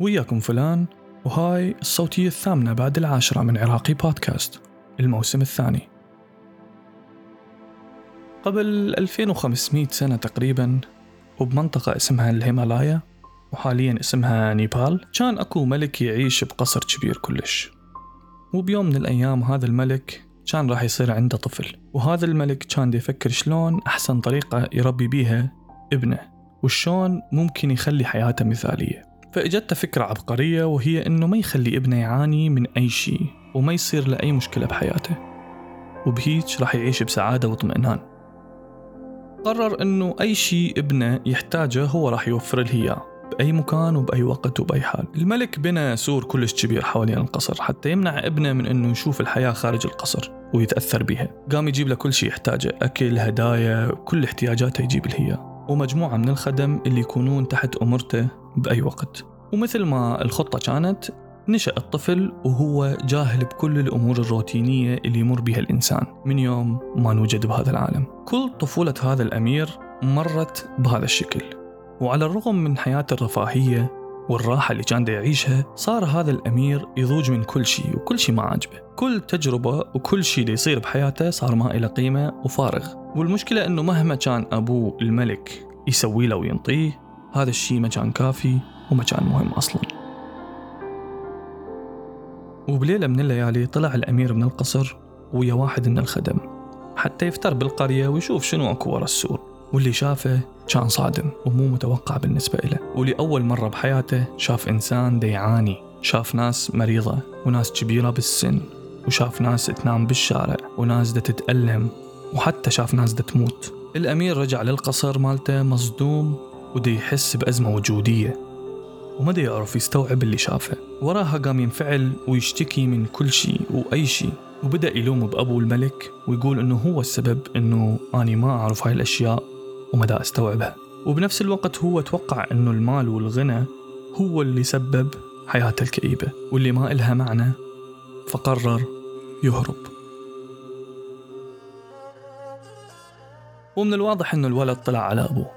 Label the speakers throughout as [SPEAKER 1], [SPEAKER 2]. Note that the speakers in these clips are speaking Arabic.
[SPEAKER 1] وياكم فلان وهاي الصوتية الثامنة بعد العاشرة من عراقي بودكاست الموسم الثاني. قبل 2500 سنة تقريبا وبمنطقة اسمها الهيمالايا وحاليا اسمها نيبال كان أكو ملك يعيش بقصر كبير كلش. وبيوم من الأيام هذا الملك كان راح يصير عنده طفل وهذا الملك كان يفكر شلون أحسن طريقة يربي بيها ابنه وشلون ممكن يخلي حياته مثالية. فاجته فكرة عبقرية وهي إنه ما يخلي ابنه يعاني من أي شيء وما يصير له اي مشكلة بحياته. وبهيج راح يعيش بسعادة واطمئنان قرر إنه أي شيء ابنه يحتاجه هو راح يوفر له إياه بأي مكان وبأي وقت وبأي حال. الملك بنى سور كلش كبير حوالين القصر حتى يمنع ابنه من أنه يشوف الحياة خارج القصر ويتأثر بها قام يجيب له كل شيء يحتاجه أكل هدايا كل احتياجاته يجيب له إياه. ومجموعة من الخدم اللي يكونون تحت أمرته بأي وقت. ومثل ما الخطة كانت نشأ الطفل وهو جاهل بكل الأمور الروتينية اللي يمر بها الإنسان من يوم ما نوجد بهذا العالم. كل طفولة هذا الأمير مرت بهذا الشكل. وعلى الرغم من حياته الرفاهية والراحة اللي كان يعيشها صار هذا الأمير يضوج من كل شيء وكل شيء ما عجبه كل تجربة وكل شيء يصير بحياته صار ما إلى قيمة وفارغ. والمشكلة أنه مهما كان أبوه الملك يسوي له وينطيه هذا الشيء ما كان كافي وما كان مهم أصلا. وبليلة من الليالي طلع الأمير من القصر ويا واحد من الخدم حتى يفتر بالقرية ويشوف شنو أكو ورا السور. واللي شافه كان صادم ومو متوقع بالنسبة له ولأول مرة بحياته شاف إنسان دي يعاني شاف ناس مريضة وناس كبيرة بالسن وشاف ناس تنام بالشارع وناس دا تتألم وحتى شاف ناس دا تموت. الأمير رجع للقصر مالته مصدوم ودي يحس بأزمة وجودية. وما دا يعرف يستوعب اللي شافه. وراها قام ينفعل ويشتكي من كل شيء وأي شيء. وبدأ يلوم بأبو الملك ويقول إنه هو السبب إنه أني ما أعرف هاي الأشياء ومدى أستوعبها. وبنفس الوقت هو توقع إنه المال والغنى هو اللي سبب حياته الكئيبة. واللي ما إلها معنى فقرر يهرب. ومن الواضح إنه الولد طلع على أبوه.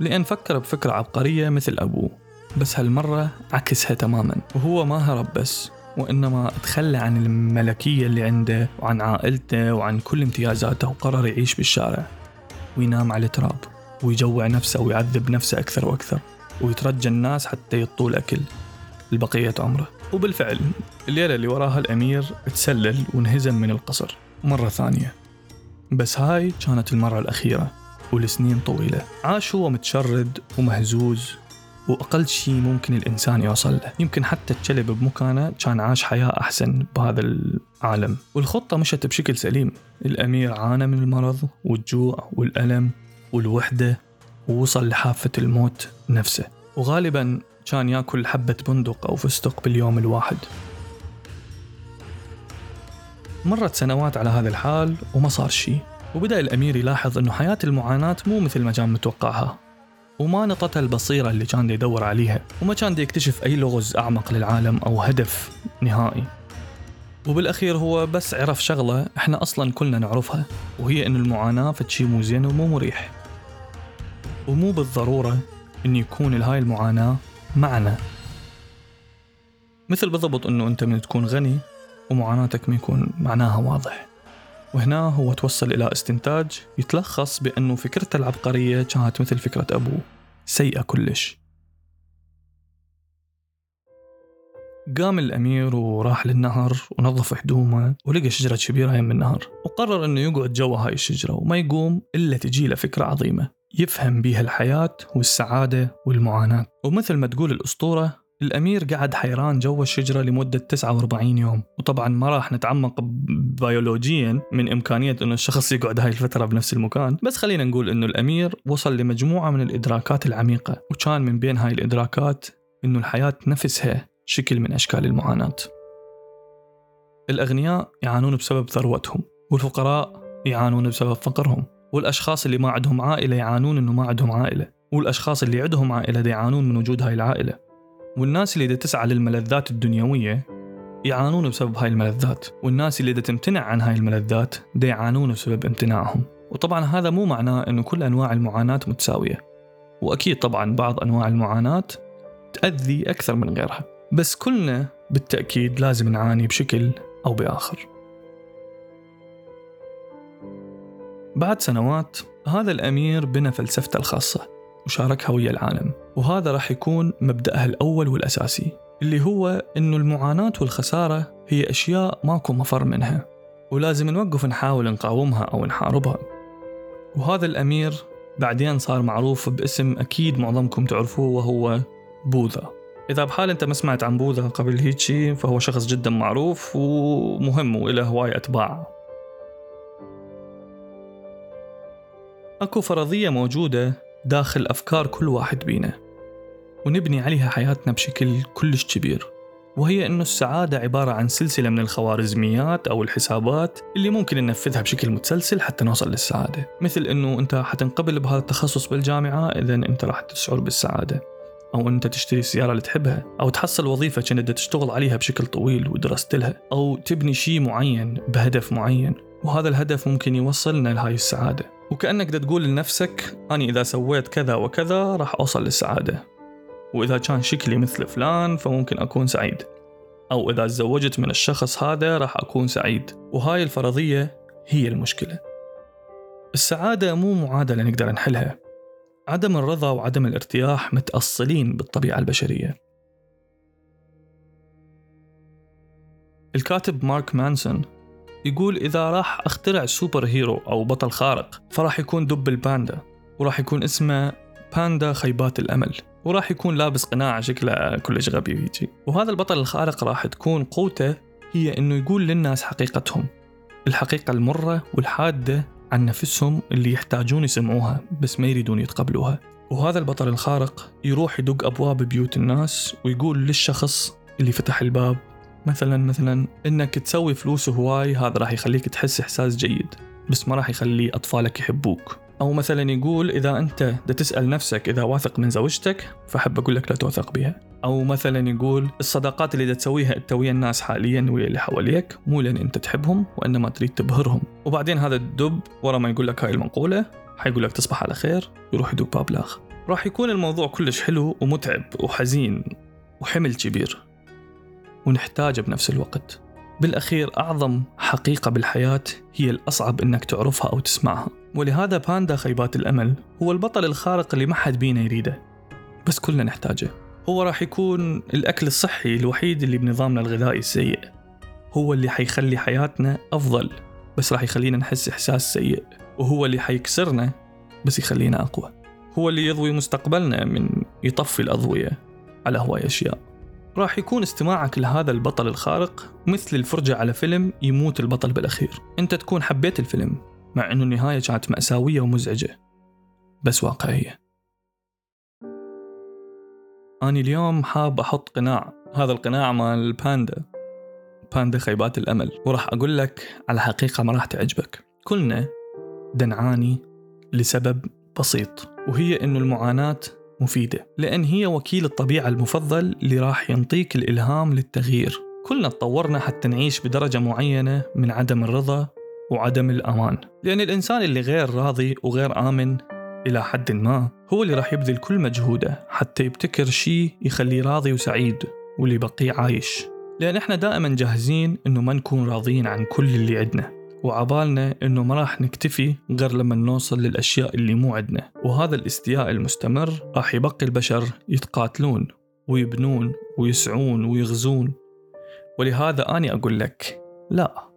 [SPEAKER 1] لأن فكر بفكرة عبقرية مثل أبوه. بس هالمرة عكسها تماما. وهو ما هرب بس وإنما تخلى عن الملكية اللي عنده وعن عائلته وعن كل امتيازاته وقرر يعيش بالشارع. وينام على التراب ويجوع نفسه ويعذب نفسه أكثر وأكثر ويترجى الناس حتى يطول الأكل لبقية عمره. وبالفعل الليلة اللي وراها الأمير تسلل وانهزم من القصر مرة ثانية. بس هاي كانت المرة الأخيرة. ولسنين طويلة. عاش هو متشرد ومهزوز وأقل شيء ممكن الإنسان يوصل له. يمكن حتى الكلب بمكانه كان عاش حياة أحسن بهذا العالم. والخطة مشت بشكل سليم. الأمير عانى من المرض والجوع والألم والوحدة ووصل لحافة الموت نفسه. وغالبا كان يأكل حبة بندق أو فستق باليوم الواحد. مرت سنوات على هذا الحال وما صار شيء. وبدأ الأمير يلاحظ أنه حياة المعاناة مو مثل ما كان متوقعها. وما نطته البصيرة اللي كان يدور عليها وما كان يكتشف أي لغز أعمق للعالم أو هدف نهائي. وبالأخير هو بس عرف شغلة إحنا أصلا كلنا نعرفها وهي أن المعاناة فتشي مو زين ومو مريح. ومو بالضرورة أن يكون لهاي المعاناة معنى مثل بالضبط أنه أنت من تكون غني ومعاناتك ما يكون معناها واضح. وهنا هو توصل إلى استنتاج يتلخص بأنه فكرته العبقرية كانت مثل فكرة أبوه. سيئة كلش. قام الأمير وراح للنهر ونظف هدومه ولقى شجرة كبيرة يم النهر. وقرر أنه يقعد جوا هاي الشجرة وما يقوم إلا تجي له فكرة عظيمة. يفهم بيها الحياة والسعادة والمعاناة. ومثل ما تقول الأسطورة الأمير قعد حيران جوا الشجرة لمدة 49 يوم وطبعا ما راح نتعمق بيولوجيا من إمكانية أنه الشخص يقعد هاي الفترة بنفس المكان بس خلينا نقول أنه الأمير وصل لمجموعة من الإدراكات العميقة وكان من بين هاي الإدراكات أنه الحياة نفسها شكل من أشكال المعاناة. الأغنياء يعانون بسبب ثروتهم والفقراء يعانون بسبب فقرهم والأشخاص اللي ما عندهم عائلة يعانون أنه ما عندهم عائلة والأشخاص اللي عندهم عائلة يعانون من وجود هاي العائلة. والناس اللي تسعى للملذات الدنيوية يعانون بسبب هاي الملذات والناس اللي تمتنع عن هاي الملذات دا يعانون بسبب امتناعهم. وطبعا هذا مو معناه أنه كل أنواع المعاناة متساوية. وأكيد طبعا بعض أنواع المعاناة تأذي أكثر من غيرها. بس كلنا بالتأكيد لازم نعاني بشكل أو بآخر. بعد سنوات هذا الأمير بنى فلسفته الخاصة. وشاركها ويا العالم. وهذا راح يكون مبدأها الأول والأساسي اللي هو إنه المعاناة والخسارة هي أشياء ماكو مفر منها ولازم نوقف نحاول نقاومها أو نحاربها. وهذا الأمير بعدين صار معروف باسم أكيد معظمكم تعرفوه وهو بوذا. إذا بحال أنت ما سمعت عن بوذا قبل هيك فهو شخص جدا معروف ومهم وله هواي أتباع. أكو فرضية موجودة داخل أفكار كل واحد بينا ونبني عليها حياتنا بشكل كلش كبير. وهي أنه السعادة عبارة عن سلسلة من الخوارزميات أو الحسابات اللي ممكن ننفذها بشكل متسلسل حتى نوصل للسعادة. مثل أنه أنت حتنقبل بهذا التخصص بالجامعة إذا أنت راح تشعر بالسعادة أو أنت تشتري السيارة اللي تحبها أو تحصل وظيفة كنت تشتغل عليها بشكل طويل ودرست لها أو تبني شيء معين بهدف معين. وهذا الهدف ممكن يوصلنا لهاي السعادة. وكأنك دا تقول لنفسك أني إذا سويت كذا وكذا راح أوصل للسعادة. وإذا كان شكلي مثل فلان فممكن أكون سعيد. أو إذا تزوجت من الشخص هذا راح أكون سعيد. وهاي الفرضية هي المشكلة. السعادة مو معادلة نقدر نحلها. عدم الرضا وعدم الارتياح متأصلين بالطبيعة البشرية. الكاتب مارك مانسون يقول إذا راح أخترع superhero أو بطل خارق فراح يكون دب الباندا وراح يكون اسمه باندا خيبات الأمل وراح يكون لابس قناع شكله كلش غبي ويجي وهذا البطل الخارق راح تكون قوته هي إنه يقول للناس حقيقتهم الحقيقة المرة والحادة عن نفسهم اللي يحتاجون يسمعوها بس ما يريدون يتقبلوها. وهذا البطل الخارق يروح يدق أبواب بيوت الناس ويقول للشخص اللي فتح الباب مثلا مثلا إنك تسوي فلوس هواي هذا راح يخليك تحس إحساس جيد بس ما راح يخلي أطفالك يحبوك. أو مثلا يقول إذا أنت دا تسأل نفسك إذا واثق من زوجتك فحب أقول لك لا توثق بها. أو مثلا يقول الصداقات اللي دا تسويها أنت ويا الناس حاليا ويا اللي حواليك مو لأن أنت تحبهم وإنما تريد تبهرهم. وبعدين هذا الدب ورا ما يقول لك هاي المنقولة حيقول لك تصبح على خير ويروح يدق باب راح يكون الموضوع كلش حلو ومتعب وحزين وحمل كبير. ونحتاجه بنفس الوقت. بالأخير أعظم حقيقة بالحياة هي الأصعب إنك تعرفها أو تسمعها. ولهذا باندا خيبات الأمل هو البطل الخارق اللي ما حد بينا يريده. بس كلنا نحتاجه. هو راح يكون الأكل الصحي الوحيد اللي بنظامنا الغذائي السيء. هو اللي حيخلي حياتنا أفضل بس راح يخلينا نحس إحساس سيء. وهو اللي حيكسرنا بس يخلينا أقوى. هو اللي يضوي مستقبلنا من يطفي الأضوية على هواي أشياء. راح يكون استماعك لهذا البطل الخارق مثل الفرجة على فيلم يموت البطل بالأخير. أنت تكون حبيت الفيلم مع أنه النهاية كانت مأساوية ومزعجة. بس واقعية. أنا اليوم حاب أحط قناع هذا القناع مال الباندا باندا خيبات الأمل. وراح أقول لك على حقيقة ما راح تعجبك. كلنا دنعاني لسبب بسيط وهي أنه المعاناة مفيدة. لأن هي وكيل الطبيعة المفضل اللي راح ينطيك الإلهام للتغيير. كلنا تطورنا حتى نعيش بدرجة معينة من عدم الرضا وعدم الأمان. لأن الإنسان اللي غير راضي وغير آمن إلى حد ما هو اللي راح يبذل كل مجهوده حتى يبتكر شيء يخليه راضي وسعيد واللي بقيه عايش. لأن إحنا دائما جاهزين إنه ما نكون راضيين عن كل اللي عندنا. وعبالنا إنه ما راح نكتفي غير لما نوصل للأشياء اللي مو عندنا. وهذا الاستياء المستمر راح يبقي البشر يتقاتلون ويبنون ويسعون ويغزون. ولهذا أنا أقول لك لا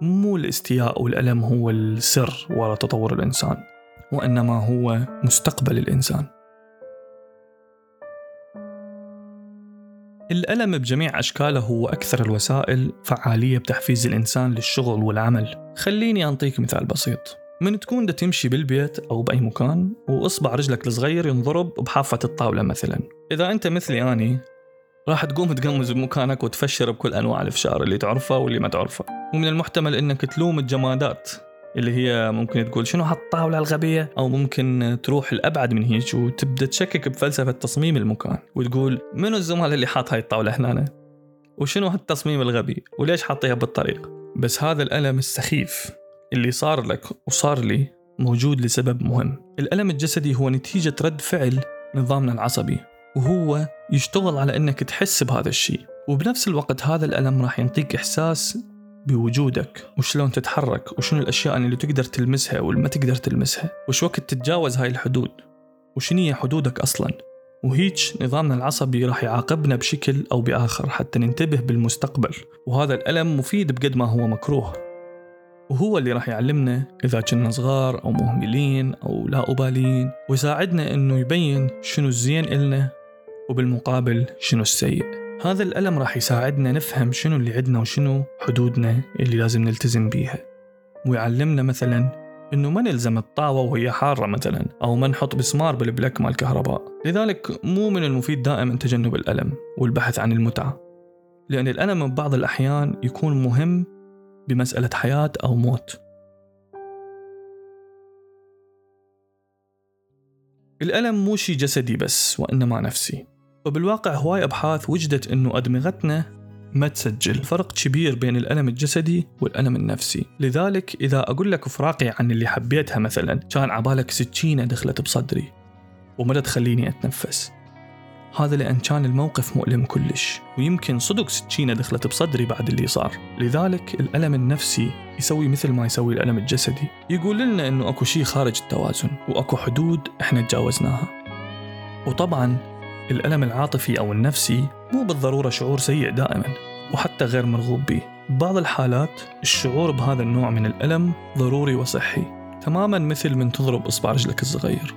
[SPEAKER 1] مو الاستياء والألم هو السر وراء تطور الإنسان وإنما هو مستقبل الإنسان. الألم بجميع أشكاله هو أكثر الوسائل فعالية بتحفيز الإنسان للشغل والعمل. خليني أنطيك مثال بسيط. من تكون دا تمشي بالبيت أو بأي مكان وإصبع رجلك الصغير ينضرب بحافة الطاولة مثلا. إذا أنت مثلي أني راح تقوم تقمز بمكانك وتفشر بكل أنواع الفشار اللي تعرفها واللي ما تعرفها ومن المحتمل أنك تلوم الجمادات اللي هي ممكن تقول شنو هالطاولة الغبية؟ أو ممكن تروح الأبعد من هيك وتبدأ تشكك بفلسفة تصميم المكان وتقول منو الزملاء اللي حاط هاي الطاولة هنا؟ وشنو هالتصميم الغبي؟ وليش حاطيها بالطريق بس هذا الألم السخيف اللي صار لك وصار لي موجود لسبب مهم. الألم الجسدي هو نتيجة رد فعل نظامنا العصبي وهو يشتغل على إنك تحس بهذا الشيء. وبنفس الوقت هذا الألم راح ينطيك إحساس بوجودك؟ وشلون تتحرك؟ وشنو الأشياء اللي تقدر تلمسها واللي ما تقدر تلمسها؟ وش وقت تتجاوز هاي الحدود؟ وشنو هي حدودك أصلا؟ وهيج نظامنا العصبي راح يعاقبنا بشكل أو بآخر حتى ننتبه بالمستقبل. وهذا الألم مفيد بقد ما هو مكروه. وهو اللي راح يعلمنا إذا كنا صغار أو مهملين أو لا أبالين. ويساعدنا إنه يبين شنو الزين إلنا وبالمقابل شنو السيء. هذا الألم راح يساعدنا نفهم شنو اللي عندنا وشنو حدودنا اللي لازم نلتزم بيها. ويعلمنا مثلا إنه ما نلزم الطاوة وهي حارة مثلا أو ما نحط مسمار بالبلك مال الكهرباء. لذلك مو من المفيد دائما تجنب الألم والبحث عن المتعة. لأن الألم ببعض الأحيان يكون مهم بمسألة حياة أو موت. الألم مو شي جسدي بس وإنما نفسي. وبالواقع هواي أبحاث وجدت أنه أدمغتنا ما تسجل. فرق كبير بين الألم الجسدي والألم النفسي. لذلك إذا أقول لك فراقي عن اللي حبيتها مثلا كان عبالك سكينة دخلت بصدري وما تخليني أتنفس. هذا لأن كان الموقف مؤلم كلش ويمكن صدق سكينة دخلت بصدري بعد اللي صار. لذلك الألم النفسي يسوي مثل ما يسوي الألم الجسدي. يقول لنا أنه أكو شيء خارج التوازن وأكو حدود إحنا تجاوزناها. وطبعا الألم العاطفي أو النفسي مو بالضرورة شعور سيء دائما وحتى غير مرغوب به. بعض الحالات الشعور بهذا النوع من الألم ضروري وصحي تماما مثل من تضرب إصبع رجلك الصغير.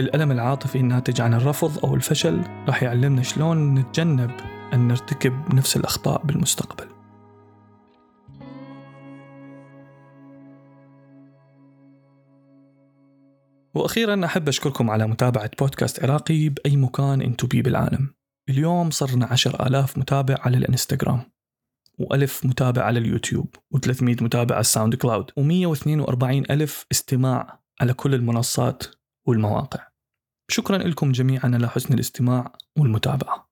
[SPEAKER 1] الألم العاطفي الناتج عن الرفض أو الفشل راح يعلمنا شلون نتجنب أن نرتكب نفس الأخطاء بالمستقبل. وأخيرا أحب أشكركم على متابعة بودكاست عراقي بأي مكان انتو بيه بالعالم. اليوم صرنا عشر آلاف متابع على الإنستغرام وألف متابع على اليوتيوب و300 متابع على الساوند كلاود و142 ألف استماع على كل المنصات والمواقع. شكرا لكم جميعا على حسن الاستماع والمتابعة.